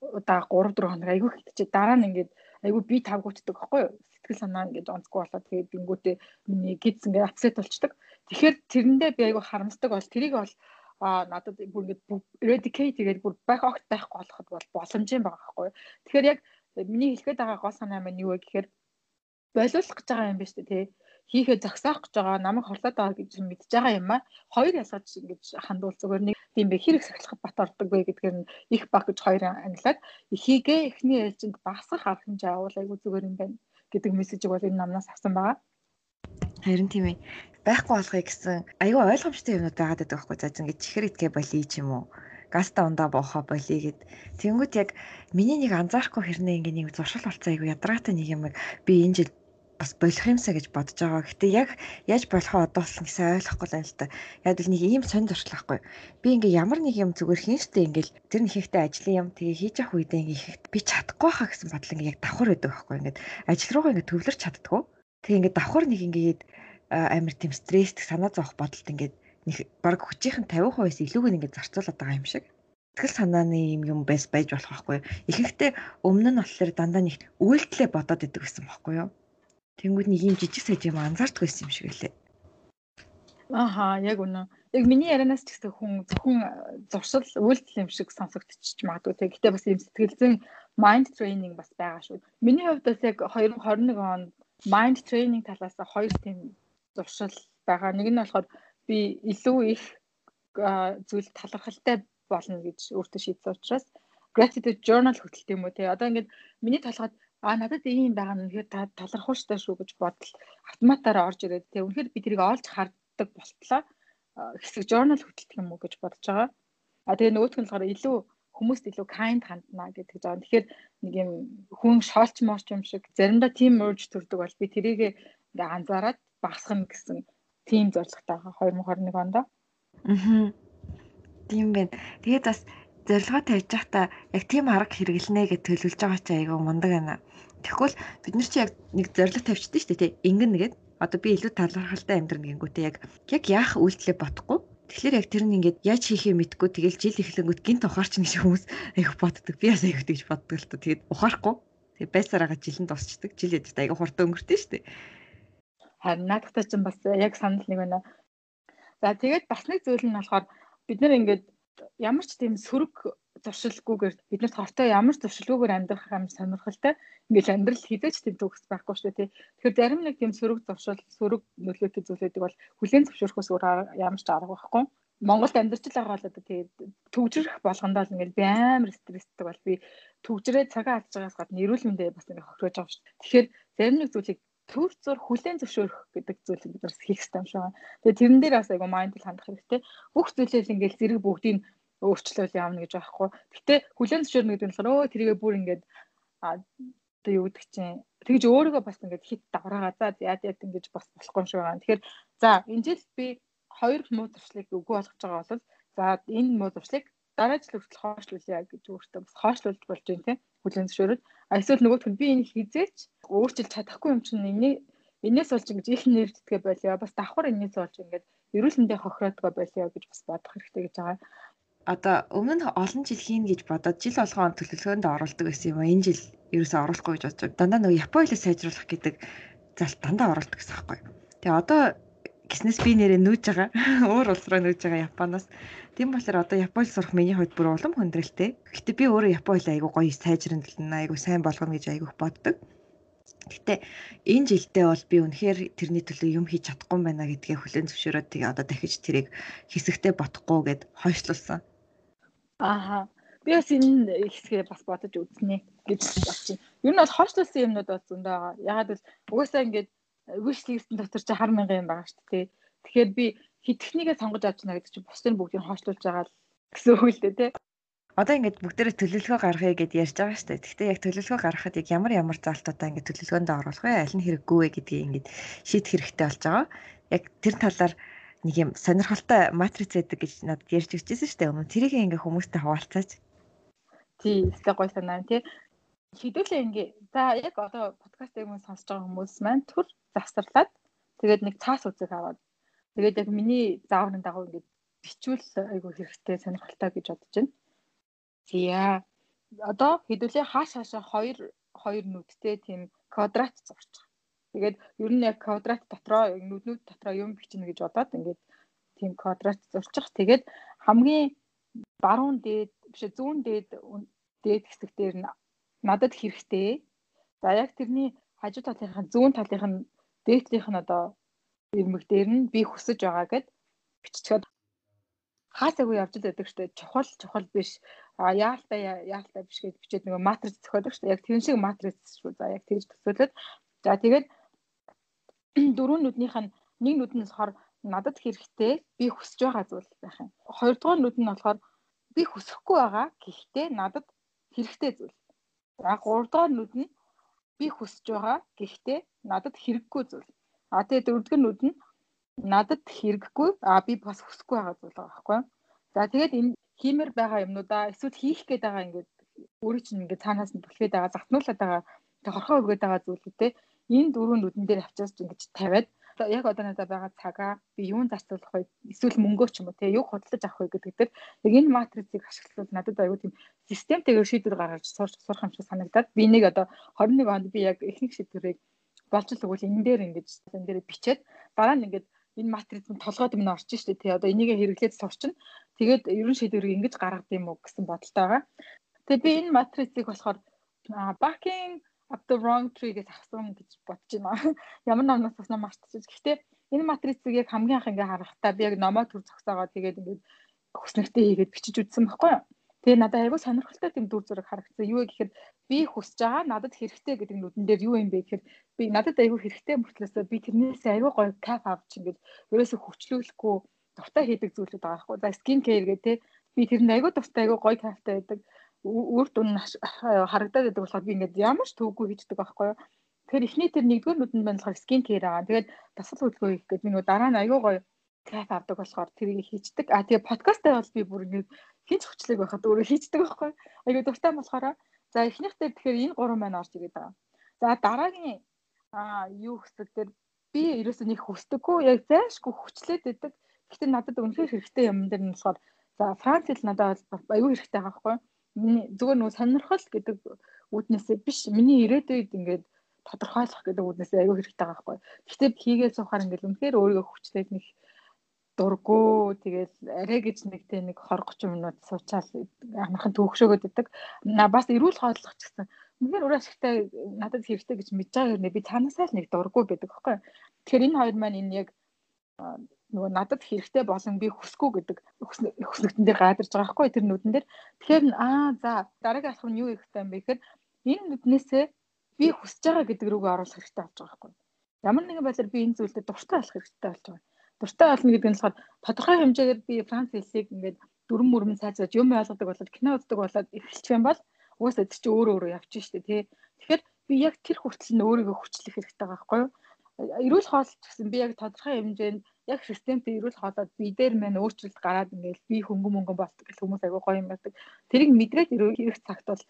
удаа 3 4 хоног айгүй хитчээ дараа нь ингээд айгүй би тавгуутдаг байхгүй юу? Сэтгэл санаа ингээд онцгүй болоод тэгээд бингүүтээ миний гидс ингээд апсет болчдөг. Тэгэхээр тэрэндээ би айгүй харамсдаг бол тэрийг бол а надад бүр ингээд eradicate тэгээд бүр байх огт байхгүй болоход бол боломжийн байгаа байхгүй. Тэгэхээр яг миний хэлэхэд байгаа гол санаа маань юу вэ гэхээр болиулах гэж байгаа юм байна шүү дээ тий. Хийхээ зогсоох гэж байгаа намайг хорлоод байгаа гэж мэдж байгаа юм а. Хоёр ялгаж ингэж хандуул зүгээр нэг тийм бэ хэрэг сахилахад бат ордог вэ гэдгээр нь их баг гэж хоёр ангилаад ихийгээ эхний ээлжинд багасгах арга хэмжээ авал айгүй зүгээр юм байна гэдэг мессежийг бол энэ намнаас авсан байгаа. Харин тийм ээ. Байхгүй болохыг гэсэн айгүй ойлгомжтой юмнууд байгаад байдаг байхгүй за ингэж чихэр идгээ болий ч юм уу гаста ундаа боохоо болий гэд. Тэнгүүд яг миний нэг анзаарахгүй хэрнээ ингээ нэг зуршил болцоо айгу ядраатай нэг юм би энэ жил бас болох юмсаа гэж бодож байгаа. Гэтэ яг яаж болохоо одоо болсон гэсэн ойлгохгүй л л та. Яг л нэг ийм сонь зуршил байхгүй. Би ингээ ямар нэг юм зүгээр хийн штэ ингээл тэр нэг ихтэй ажлын юм тэгээ хийж явах үедээ ингээ их би чадахгүй хаа гэсэн бодол ингээ яг давхар байдаг байхгүй. Ингээд ажил руугаа ингээ төвлөрч чаддгүй. Тэгээ ингээ давхар нэг ингээд амар тийм стресстэй санаа зовох бодолд ингээд нэг баг хүчийнх нь 50%-аас илүүг ингээд зарцуулаад байгаа юм шиг сэтгэл санааны юм юм байс байж болох байхгүй. Ихэнхдээ өмнө нь болохоор дандаа нэг үйлдэлээ бодоод идэг гэсэн байхгүй юу? Тэнгүүд нэг юм жижиг саж юм анзаардгүй байсан юм шиг лээ. Аха, яг үнэ. Яг миний ярианаас ч гэсэн хүн зөвхөн зуршил үйлдэл юм шиг сонсогдчих магадгүй те. Гэтэ бас юм сэтгэл зүйн mind training бас байгаа шүү. Миний хувьд бас яг 2021 онд mind training талаас хоёр тийм зуршил байгаа. Нэг нь болохоор би илүү их зүйл талархалтай болно гэж өөртөө шийдсэн учраас gratitude journal хөтөлт юм уу те. Одоо ингээд миний толгойд а надад ийм байгаа нь үнэхээр талархал штэ шүү гэж бодол автоматаараа орж ирээд тэг үнэхээр би тэрийг олж харддаг болтлоо хэсэг journal хөтэлдэг юм уу гэж бодож байгаа. А тэгээ нөгөөх нь болохоор илүү хүмүүст илүү kind хандна гэдэг жаа. Тэгэхээр нэг юм хүн шоолч морч юм шиг заримдаа team merge төрдөг бол би тэрийг ингээ анзаараад багасгах гэсэн team зорилготой байгаа 2021 онд. Аа. Тийм байна. Тэгээд бас зорилгоо тавьж байхдаа яг тийм арга хэрэглэнэ гэж төлөвлөж байгаа чи айгүй мундаг байна. Тэгвэл бид нар чи яг нэг зорилго тавьчихдээ шүү дээ тий. Ингэн нэгэд одоо би илүү талархалтай амьдрна гингүүтэй яг яг яах үйлдэлээ бодохгүй. Тэгэхээр яг тэр нь ингээд яаж хийхээ мэдгүй тэгэл жил эхлэнгүүт гинт ухаарч нэг хүмүүс айгүй боддог. Би бас айгүй тэгж боддог л тоо. Тэгээд ухаарахгүй. Тэгээд байсараагаа жилэн дуусчдаг. Жил ядтай айгүй хурдан өнгөртөө дээ. Харин наадахтай ч бас яг санал нэг байна. За тэгээд бас нэг зүйл нь болохоор бид нар ингээд ямар ч тийм сөрөг зуршилгүйгээр бид нарт хортой ямар ч зуршилгүйгээр амьдрах юм сонирхолтой ингээл амьдрал хизээч тийм төгс байхгүй шүү дээ тий. Тэгэхээр зарим нэг тийм сөрөг зуршил сөрөг нөлөөтэй зүйлүүдийг бол хүлээн зөвшөөрөхөөс өөр ямар ч арга байхгүй. Монголд амьдарч байгаа л одоо тэгээд төгжрөх болгондоо л ингээл би амар стресстэй бол би төгжрээ цагаа алдж байгаас гадна эрүүл мэндээ бас ингээ хохирож байгаа шүү. Тэгэхээр зарим нэг зүйлийг төр зур хүлээн зөвшөөрөх гэдэг зүйлийг бид бас хийх хэрэгтэй юм шиг байна. Тэгээ тэрэн дээр бас айгу майндл хандах хэрэгтэй. Бүх зүйлээс ингээл зэрэг бүгдийг өөрчлөл явна гэж байхгүй. Гэтэ хүлээн зөвшөөрнө гэдэг нь болохоор өө тэрийгэ бүр ингээд одоо юу гэдэг чинь тэгж өөрийгөө бас ингээд хит давраагаа за яад яад ингэж бас болохгүй юм шиг байна. Тэгэхээр за энэ жил би хоёр муу зуршлыг үгүй болгож байгаа бол за энэ муу зуршлыг дараа жил хүртэл хоошлуулъя гэж өөртөө бас хоошлуулж болж байна тийм хүлэн зөвшөөрөд а эсвэл нөгөөх нь би энэ хизээч өөрчилж чадахгүй юм чинь энэ энэс болж ингэж их нэрддгээ болио бас давхар энэс болж ингэж мэндийн хохироодгоо болио гэж бас бодох хэрэгтэй гэж байгаа. Одоо өмнө олон жил хийн гэж бодоод жил болгоон төлөвлөгөөнд оруулдаг гэсэн юм а энэ жил ерөөсөө оруулахгүй гэж бодож. Дандаа нөгөө Японы хэлээ сайжруулах гэдэг залт дандаа оруулдаг гэсэн юм байна. Тэгээ одоо гиснээс би нэрээ нүүж байгаа. Өөр улс руу нүүж байгаа Японоос. Тийм болохоор одоо Японд сурах миний хувьд бүр улам хүндрэлтэй. Гэхдээ би өөрөө Японы хэл айгу гоё сайжруулна, айгу сайн болгоно гэж айгу боддог. Гэтэ энэ жилдээ бол би үнэхээр тэрний төлөө юм хийж чадахгүй байна гэдгээ хүлээн зөвшөөрөөд тэгээ одоо дахиж тэрийг хэсэгтээ бодохгүй гэд хойшлуулсан. Ааха. Би бас энэ хэсгээ бас бодож үзнэ гэж бодчих. Ер нь бол хойшлуулсан юмнууд бол зөндөө байгаа. Ягаад гэвэл угаасаа ингээд wish list-ийн дотор чи 10 мянган юм байгаа шүү дээ. Тэгэхээр би хитгэхнийгээ сонгож авч байна гэдэг чинь бусдын бүгдийг хоошлуулж байгаа л гэсэн үг л дээ тий. Одоо ингээд бүгдээрээ төлөвлөгөө гаргая гэд ярьж байгаа шүү дээ. Гэхдээ яг төлөвлөгөө гаргахад яг ямар ямар залтуудаа ингээд төлөвлөгөөнд оруулах вэ? Аль нь хэрэггүй вэ гэдгийг ингээд шийдэх хэрэгтэй болж байгаа. Яг тэр талаар нэг юм сонирхолтой матриц байдаг гэж надад ярьж өгчээсэн шүү дээ. Өмнө тэрийг ингээд хүмүүстэй хуваалцаач. Тий, өстой гой санаа тий. Хэдүүлээ ингээ. За яг одоо подкастыг мөн сонсож байгаа хүмүүс маань төр завсарлаад тэгээд нэг цаас үзэг аваад Тэгээд яг миний зааврын дагуу ингээд бичвэл айгүй хэрэгтэй сонирхолтой гэж бодож байна. Зя. Одоо хэдүүлээ хааш хаашаа хоёр хоёр нүдтэй тийм квадрат зурчих. Тэгээд ер нь яг квадрат дотроо нүднүүд дотроо юм бичнэ гэж бодоод ингээд тийм квадрат зурчих. Тэгээд хамгийн баруун дээд биш зүүн дээд дээд хэсэг дээр нь надад хэрэгтэй. За яг тэрний хажуу талынхын зүүн талынхын дээдлийнх нь одоо ирмэг дээр нь би хүсэж байгаа гэд биччихээд. Хаасаагүй явж л байдаг штэ. Чухал чухал биш. А яалтай яалтай биш гэж бичээд нөгөө матриц зохиодог штэ. Яг тэр шиг матриц шүү. За яг тэгж төсөөлөд. За тэгээд дөрвөн нүднийх нь нэг нүд нь болохоор надад хэрэгтэй би хүсэж байгаа зүйл байх юм. Хоёрдугаар нүд нь болохоор би хүсэхгүй байгаа гэхдээ надад хэрэгтэй зүйл за гуравдугаар нүд нь би хүсэж байгаа. Гэхдээ надад хэрэггүй зүйл. А тэгээд дөрөвдүгээр нүд нь надад хэрэггүй. А би бас хүсэхгүй байгаа зүйл байгаа байхгүй. За тэгээд энэ хиймэр байгаа юмнуудаа эсвэл хийх гээд байгаа ингээд өөрөө чинь ингээд цаанаас нь түлхээд байгаа загтнуулаад байгаа тэг хорхоо өгөөд байгаа зүйлүүдээ энэ дөрвөн нүдэн дээр авчирч ингэж тавиад яг одоо надад байгаа цагаа би юун зарцуулах вэ эсвэл мөнгөө ч юм уу те юг худалдаж авах вэ гэдэг дээр яг энэ матрицыг ашиглавал надад аюу тийм системтэйгээр шийдвэр гаргаж сурах юм шиг санагдаад би нэг одоо 21 онд би яг эхний шийдвэрийг болж л өгвөл энэ дээр ингэж энэ дээр бичээд дараа нь ингэж энэ матриц нь толгойд минь шүү дээ тий одоо энийг хэрэглээд сурчин тэгээд ерөн шийдвэрийг ингэж гаргад юм уу гэсэн бодолтой байгаа. Тэгээд би энэ матрицыг болохоор backing up the wrong tree гэж авсан гэж бодож байна. Ямар номноос авсан мартчихж. Гэхдээ энэ матрицыг яг хамгийн анх ингээ харахтаа би яг номоо төр зогсоогоо тэгээд ингээд хүснэгтэй хийгээд бичиж үзсэн байхгүй юу? Тэгээ надад айгүй сонирхолтой тийм дүр зураг харагдсан. Юу гэхээр би хүсэж байгаа надад хэрэгтэй гэдэг нүдэн дээр юу юм бэ гэхээр би надад айгүй хэрэгтэй мөртлөөсөө би тэрнээс айгүй гоё кайф авч ингээд ерөөсө хүчлүүлэхгүй дуртай хийдэг зүйлүүд байгаа байхгүй. За скин кеэр гэх те би тэрэнд айгүй дуртай айгүй гоё кайфтай байдаг. Үр дүн харагдаад байдаг болохоор би ингээд ямар ч төвгүй хийдэг байхгүй юу. Тэгэхээр эхний тэр нэгдүгээр нүдэнд байна болохоор скин кеэр байгаа. Тэгээд дасгал хөдөлгөөн хийх гэдэг би нөгөө дараа нь айгүй гоё кайф авдаг болохоор тэрийг хийчдэг. А тэгээ подкастаа бол би бүр ингээд хинч хүчлэг байхад өөрөө хийчдэг байхгүй. Айгүй дуртай болохоор за эхнийхтэй тэгэхээр энэ гурван маань орж ирээд байгаа. За дараагийн аа юу хэсэг дээр би ерөөсөө нэг хүсдэггүй яг зайшгүй хүчлээд байдаг. Гэхдээ надад үнэхээр хэрэгтэй юм дээр нь болохоор за Франц хэл надад аюу хэрэгтэй байгаа байхгүй. Миний зүгээр нөгөө сонирхол гэдэг үүднээсээ биш миний ирээдүйд ингээд тодорхойлох гэдэг үүднээсээ аюу хэрэгтэй байгаа байхгүй. Гэхдээ хийгээд суухаар ингээд үнэхээр өөрийгөө хүчлээд нэг дурггүй тэгэл арай гэж нэг тэ нэг 20 30 минут суучаал амархан төвөгшөөгөөд идэг. На бас эрүүл хооллох ч гэсэн үнэхээр өөр ашигтай надад хэрэгтэй гэж мэдж байгаа хэрнээ би цаанаасаа л нэг дурггүй байдаг байхгүй. Тэгэхээр энэ хоёр маань энэ яг нөгөө надад хэрэгтэй болон би хүсэхгүй гэдэг хүснэгтэн дээр гадарч байгаа байхгүй тэр нүдэн дээр. Тэгэхээр аа за дараагийн алхам нь юу ихтэй юм бэ гэхээр энэ нүднээсээ би хүсэж байгаа гэдэг рүүгээ оруулах хэрэгтэй болж байгаа байхгүй. Ямар нэгэн байдлаар би энэ зүйлдээ дуртай болох хэрэгтэй болж байгаа дуртай болно гэдэг нь болохоор тодорхой хэмжээгээр би франц хэлийг ингээд дүрм мөрмөн сайжраад юм ойлгодог болоод кино үздэг болоод эхэлчих юм бол угаасаа тэр чинь өөрөө өөрөө явчих штэ тий. Тэгэхээр би яг тэр хүртэл нь өөрийгөө хүчлэх хэрэгтэй байгаа байхгүй юу? Эрүүл хоолч гэсэн би яг тодорхой хэмжээнд яг системтэй эрүүл хоолоод би дээр мань өөрчлөлт гараад ингээд би хөнгөн мөнгөн болдог гэх хүмүүс айгүй гоё юм байдаг. Тэрийг мэдрээд ирэх цагт бол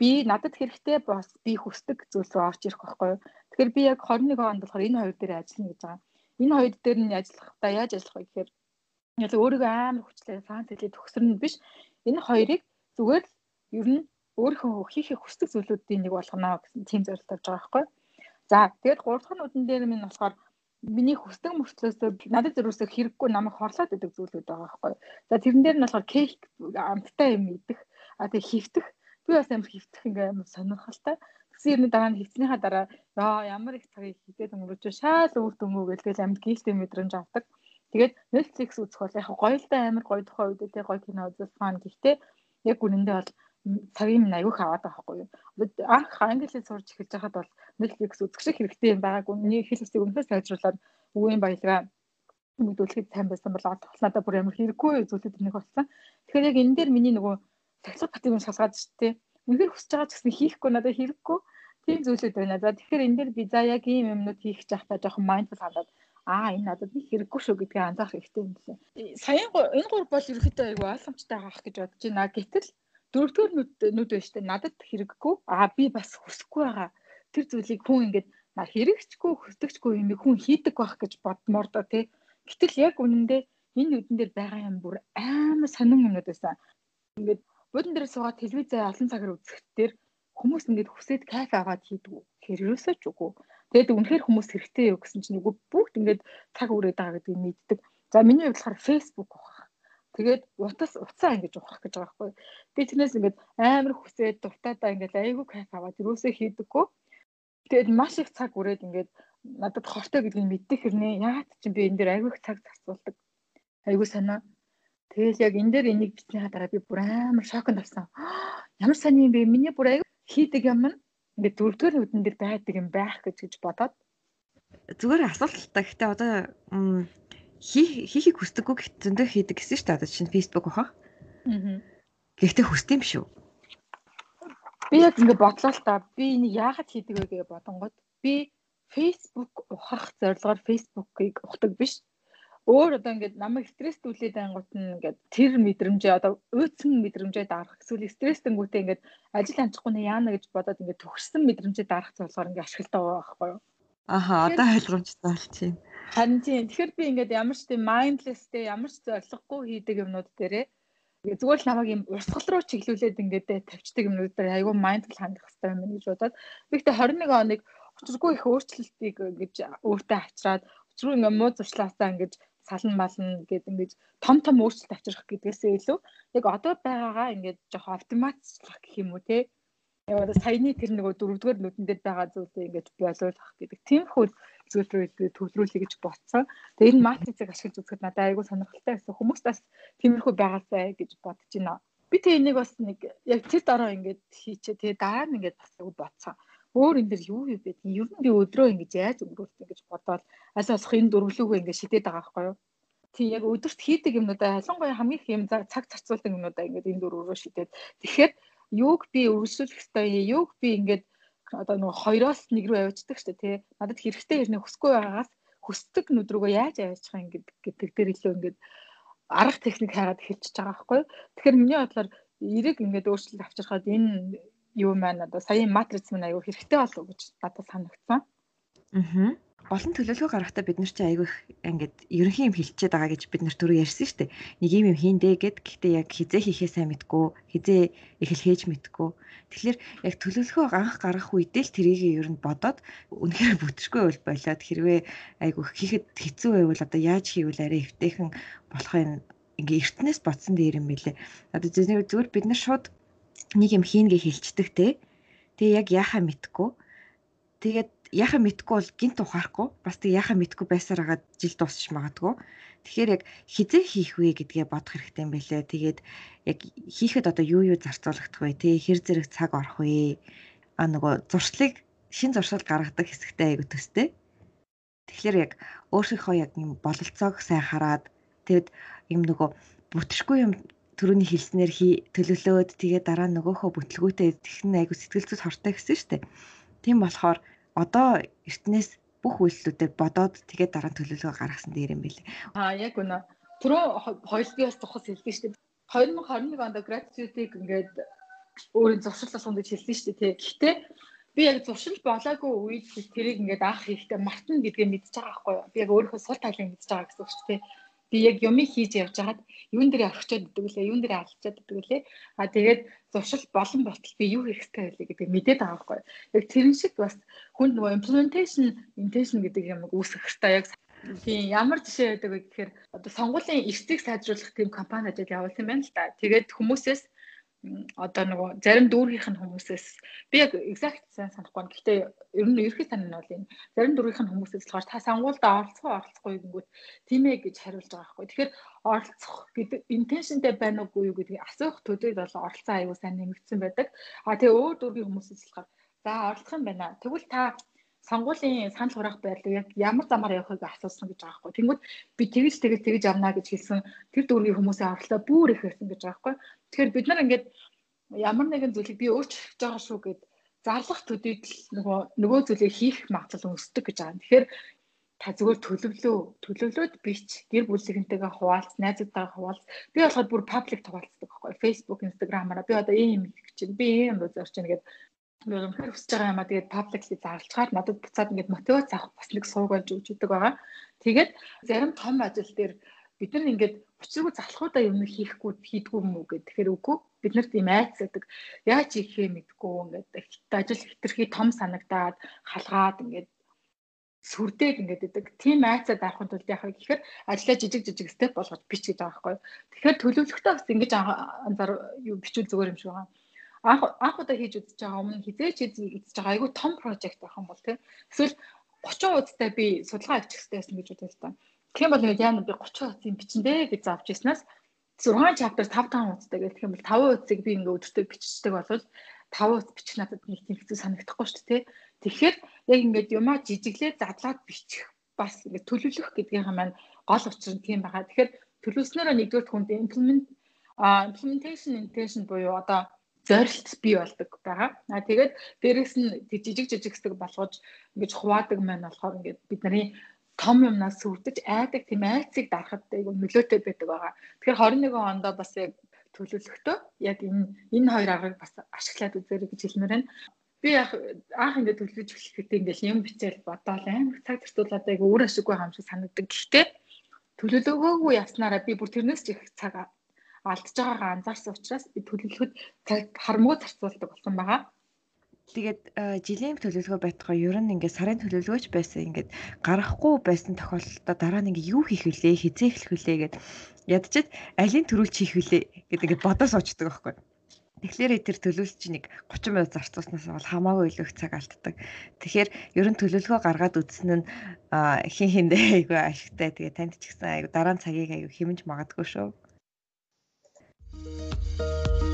би надад хэрэгтэй бас би хүсдэг зүйл рүү орж ирэх байхгүй юу? Тэгэхээр би яг 21 онд болохоор энэ хоёр дээр ажиллана гэж байгаа энэ хоёр дээр нь ажиллахдаа яаж ажиллах вэ гэхээр яг өөрийгөө амар хүчлээ франц хэлийг төгсөрнө биш энэ хоёрыг зүгээр л ер нь өөрийнхөө хийхийг хүсдэг зүйлүүдийн нэг болгоно гэсэн тийм зорилт тавьж байгаа байхгүй. За тэгээд гурав дахь нүдэн дээр минь болохоор миний хүсдэг мөртлөөсөө надад зөрөөсөө хэрэггүй намайг хорлоод идэг зүйлүүд байгаа байхгүй. За тэрэн дээр нь болохоор кейк амттай юм идэх, а тэгээ хөвтөх. Би бас амар хөвтөх ингээ амар сонирхолтой. Тэгсэн юм дараа нь хөвцнийхаа дараа яа ямар их цагийг хідээд өнгөрөөж шаал үр дүнгүү гэлгээл амьд гээлтэй мэдрэмж авдаг. Тэгээд Netflix үзэх бол яг гоё л да амар гоё тухай үед те гоё кино үзэх фан гэхдээ яг үнэндээ бол цагийн минь аягүй хаваад байгаа хгүй юу. Анх англиэл сурч эхэлж байхад бол Netflix үзэх шиг хэрэгтэй юм байгааг үний хэл хэсгийг өмнөөс сайжруулаад үеийн баялгаа мэдүүлэхэд сайн байсан бол одоо надад бүр амар хэрэггүй зүйлүүд нэг болсон. Тэгэхээр яг энэ дээр миний нөгөө сахилга бат юм шалгаад шүү дээ. Үнэхээр хүсэж байгаа ч гэсэн хийхгүй надад хэрэггүй тийм зүйлүүд байна. За тэгэхээр энэ дээр би за яг ийм юмнууд хийх гэж байхдаа жоохон майндфул хандаад аа энэ надад нэг хэрэггүй шүү гэдгийг анзаарах хэрэгтэй юм лээ. Саяхан энэ гур бол ерөөхдөө айгүй ойлгомжтой авах гэж бодож байна. Гэтэл дөрөвдүгээр нүд нүд байна дээ. Надад хэрэггүй. Аа би бас хүсэхгүй байгаа. Тэр зүйлийг хүн ингээд на хэрэгчгүй хөсдөгчгүй юм хүн хийдэг байх гэж бодмоор доо тий. Гэтэл яг үнэндээ энэ нүдэн дээр байгаа юм бүр амар сонин юмнууд байсан. Ингээд буудан дээр суугаад телевизээ олон цагаар үзэхэд тэр хүмүүс ингээд хүсээд кайф аваад хийдэг. Тэгэхээр ерөөсөө ч үгүй. Тэгээд үнэхээр хүмүүс хэрэгтэй юу гэсэн чинь үгүй бүгд ингээд цаг үрээд байгаа гэдгийг мэддэг. За миний хувьд болохоор Facebook баг. Тэгээд утас уцаа ингэж ухах гэж байгаа байхгүй. Би тэрнээс ингээд амар хүсээд дуртаадаа ингээд айгүй кайф аваад ерөөсөө хийдэггүй. Тэгээд маш их цаг үрээд ингээд надад хортой гэдгийг мэддэг хэрнээ яагаад ч би энэ дээр айгүй их цаг зарцуулдаг. Айгүй санаа. Тэгэл яг энэ дээр энийг бичсний дараа би бүр амар шокнд авсан. Ямар сони юм бэ? Миний бүр аяг хийдэг юм нь ингээд дөрөвдүгээр нүдэн дээр байдаг юм байх гэж гэж бодоод зүгээр асуулталтай. Гэхдээ одоо хийхийг хүсдэггүй гэхдээ зөндөө хийдэг гэсэн шүү дээ. Одоо чинь Facebook баха. Аа. Гэхдээ хүсдэм биш үү? Би яг ингэ бодлоо л та. Би энийг яагаад хийдэг вэ гэж бодонгод би Facebook ухах зорилгоор Facebook-ыг ухдаг биш өөр одоо ингээд намайг стресстүүлээд ангууд нь ингээд тэр мэдрэмжээ одоо өөцөн мэдрэмжээ дарах эсвэл стресстэнгүүтээ ингээд ажил амжихгүй нэ яана гэж бодоод ингээд төгссөн мэдрэмжээ дарах зорилгоор ингээд байгаа байхгүй юу Аха одоо ойлгомжтой болчихно. Харин тийм тэгэхээр би ингээд ямар ч тийм mindlessтэй ямар ч зориггүй хийдэг юмнууд дээрээ зүгээр л намайг юм урсгал руу чиглүүлээд ингээд тавьчихдаг юмнууд дээр айгүй mindful хандах хэрэгтэй юм гэж бодоод би ихтэй 21 оныг учиргүй их өөрчлөлтийг ингэж өөртөө ачраад учиргүй ингээд муу зуршлаасаа ингэж салан мална гэдэг ингэж том том өөрчлөлт авчрах гэдгээсээ илүү яг одоо байгаагаа ингээд жоох оптимайзлах гэх юм уу те яг одоо саяны тэр нөгөө дөрөвдүгээр нүдэн дээр байгаа зүйлээ ингээд боловсруулах гэдэг тиймэрхүү зүйлрүү төвлөрүүлэх гэж бодсон. Тэгээ энэ матрицыг ашиглаж үзэхэд надад айгүй сонирхолтой байсан. Хүмүүс бас тиймэрхүү байгаасай гэж бодож байна. Би тэг энийг бас нэг яг тэр дараа ингээд хийчээ тэгээ дараа нь ингээд бас бодсон өөр энэ дэр юу юу байдгийг ер нь би өдрөө ингэж яаж өнгөрүүлдэг гэж бодоод аль болох энэ дөрвөлөөгөө ингэж шидэт байгаа байхгүй юу. Тийм яг өдөрт хийдэг юмнуудаа ялангуяа хамгийн их юм цаг зарцуулдаг юмнуудаа ингэж энэ дөрвөрөө шидэт. Тэгэхээр юуг би өргөжлүүлэх ёстой юуг би ингэж одоо нөгөө хоёроос нэг рүү явждаг шүү дээ тий. Надад хэрэгтэй хэрнээ хүсэхгүй байгаагаас хүсдэг нүд рүүгөө яаж аваачих юм гэдэг дээр илүү ингэж арга техник хайгаад хэлчихэж байгаа байхгүй. Тэгэхээр миний бодлоор эрэг ингээд өөрчлөлт авчирхад энэ юу маань одоо саяын матриц маань аягүй хэрэгтэй болов гэж надад санагдсан. Аа. Олон төлөвлөгөө гаргахтаа бид нар чи аягүй ингээд ерөнхий юм хилчээд байгаа гэж бид нар түрүү ярьсан шүү дээ. Нэг юм юм хийндэ гэд гэхдээ яг хизээ хийхээ сайн мэдгүй, хизээ эхлэхээж мэдгүй. Тэгэхээр яг төлөвлөгөө анх гаргах үедээ л тэрийг ер нь бодоод үнэхээр бүтэргүй бол болоод хэрвээ айгүй хийхэд хэцүү байвал одоо яаж хийвэл арай эвтэйхэн болохын ингээ эртнээс бодсон дээр юм билэ. Одоо зүгээр бид нар шууд нэг юм хийнгээ хэлцдэг те. Тэгээ яг яхаа мэдгүй. Тэгээд яхаа мэдгүй бол гинт ухаарахгүй. Бас тэг яхаа мэдгүй байсаар хагаад жил дуусч магадгүй. Тэгэхээр яг хизээ хийх вэ гэдгээ бодох хэрэгтэй юм байлээ. Тэгээд яг хийхэд одоо юу юу зарцуулагдах вэ те. Хэр зэрэг цаг орох вэ? А нөгөө зуршлыг шин зуршил гаргадаг хэсэгтэй айгу төстэй. Тэгэхээр яг өөрийнхөө яг юм бололцоог сайн хараад тэгэд юм нөгөө бүтшгүй юм төрөний хэлснээр төлөвлөөд тэгээ дараа нөгөөхөө бүтлгүүтээ техник айгу сэтгэл зүйд хортой гэсэн дээ. Тийм болохоор одоо эртнээс бүх үйлслүүдэд бодоод тэгээ дараа нь төлөвлөгөө гаргасан дээр юм билээ. Аа яг үнэ. Түрүү хоёул би бас тухас хэлсэн шүү дээ. 2021 онд гратитюдыг ингээд өөрийн зуршил болгоно гэж хэлсэн шүү дээ. Гэхдээ би яг зуршил болоогүй үед тэрийг ингээд аах хийхдээ мартна гэдгээ мэдчихэж байгаа байхгүй юу. Би яг өөрийнхөө сул талыг мэдчихэж байгаа гэсэн үг шүү дээ би яг юмыг хийж явж хагаад юун дээр орхичод идэг лээ юун дээр алдчихад идэг лээ. А тэгээд зуршил болон ботл би юу хэрэгтэй байлээ гэдэг мэдээд байгаа байхгүй яг тэрэн шиг бас хүн нөгөө implementation intention гэдэг юм үүсгэх хэрэгтэй. Яг тийм ямар жишээ байдаг вэ гэхээр одоо сонгуулийн эрсдийг сайжруулах тийм компани ажил явуулсан байна л да. Тэгээд хүмүүсээс одоо нөгөө зарим дүүргийнх нь хүмүүсээс би яг exact сайн санахгүй байна. Гэхдээ ер нь ерхий санаа нь бол энэ зарим дүүргийнх нь хүмүүсээс болохоор та сангуулда оролцох оролцохгүй гингүүт тийм ээ гэж хариулж байгаа байхгүй. Тэгэхээр оролцох гэдэг intentionтэй байна уугүй юу гэдгийг асуух төдийд бол оролцоо аягүй сайн нэмэгдсэн байдаг. А тэгээ өөр дүүргийн хүмүүсээс болохоор за оролцох юм байна. Тэгвэл та сонгуулийн санал хураах байдлыг яг ямар замаар явахыг асуусан гэж байгаа байхгүй. Тэнгүүд би тэгж тэгж тэгж явна гэж хэлсэн. Тэр дүүргийн хүмүүсийн оролцоо бүр их байсан гэж байгаа байхгүй. Тэгэхээр бид нар ингээд ямар нэгэн зүйлийг би өөрчлөж байгаа шүү гэд зарлах төдийд л нөгөө нөгөө зүйлийг хийх магадлал өсдөг гэж байгаа. Тэгэхээр та зүгээр төлөвлөө төлөвлөөд бич гэр бүлийнхэнтэйгээ хуваалц найзуудтайгаа хуваалц би болохоор бүр паблик хуваалцдаг байхгүй Facebook Instagram-аараа би одоо ийм хийх гэж байна би ийм үзэрч байна гэдэг би үнэхээр хүсэж байгаа юм а тэгээд пабликли зарлцгаар надад буцаад ингээд мотивац авах бас нэг сууг болж өгч өгдөг байгаа. Тэгээд зарим том ажил дээр бид нар ингээд учиргүй залхуудаа юм хийхгүй хийдгүү юм уу гэх тэгэхээр үгүй бид нарт ийм айц гэдэг яаж хийхээ мэдгүй ингээд ажил хитрхи том санагдаад халгаад ингээд сүрдээд ингээд идэг. Тим айцаа дарахын тулд яхаа гэхээр ажиллаа жижиг жижиг степ болгож бич гэж байгаа байхгүй. Тэгэхээр төлөвлөгтөө бас ингэж анзаар юу бичүүл зүгээр юм шиг байгаа анх анх удаа хийж үзэж байгаа өмнө хизээч хийж байгаа айгүй том прожект байх юм бол тийм эсвэл 30 удаатай би судалгаа авчих хэрэгтэй байсан гэж бодож байна. Тийм бол яа би 30 удаа юм бичэндэ гэж завж ирснаас 6 chapter 5 5 үздэг гэх юм бол 5 үзийг би ингээ өдөртөө бичдэг бол 5 үз бичих надад нэг тийм хэцүү санагдахгүй шүү дээ. Тэгэхээр яг ингээд юмаа жижиглээ задлаад бичих бас ингээд төлөвлөх гэдгийнх нь маань гол учир нь тийм байгаа. Тэгэхээр төлөвлөснөөрөө нэгдүгээр хүнд implement implementation intention буюу одоо зорилт бий болдог байгаа. Аа тэгээд дээрэс нь жижиг жижиг хэсэг болгож ингэж хуваадаг маань болохоор ингээд бидний том юмнаас сүрдэж айдаг тийм айцыг дарахад айгүй нөлөөтэй байдаг байгаа. Тэгэхээр 21 ондоо бас яг төлөвлөхдөө яг энэ энэ хоёр аргыг бас ашиглаад үзээрэй гэж хэлмээр байна. Би яг анх ингээд төлөвлөж эхлэхдээ ингээд юм бичээл бодоол амар цаг зарцуулаад айгүй өөр ашиггүй хаам шиг санагддаг. Гэхдээ төлөвлөгөөгүй явснараа би бүр тэрнээс ч их цаг алдж байгаагаа анзаарсан учраас би төлөвлөхөд харамгүй зарцуулдаг болсон байгаа. Тэгээд жилийн төлөвлөгөө байтугай ер нь ингээд сарын төлөвлөгөөч байсан ингээд гарахгүй байсан тохиолдолдоо дараа нь ингээд юу хийх вүлээ хизээ эхлэх вүлээ гэд ядчихэд алийн төрүүлж хийх вүлээ гэдэг ингээд бодож суучдаг байхгүй. Тэгэхээр тэр төлөвлөлт чинь нэг 30 минут зарцуулснаас бол хамаагүй илүү их цаг алддаг. Тэгэхээр ер нь төлөвлөгөө гаргаад үзсэн нь хин хиндээ айгүй ашигтай. Тэгээ танд ч гэсэн айгүй дараа нь цагийг айгүй хэмж магадгүй шүү. Música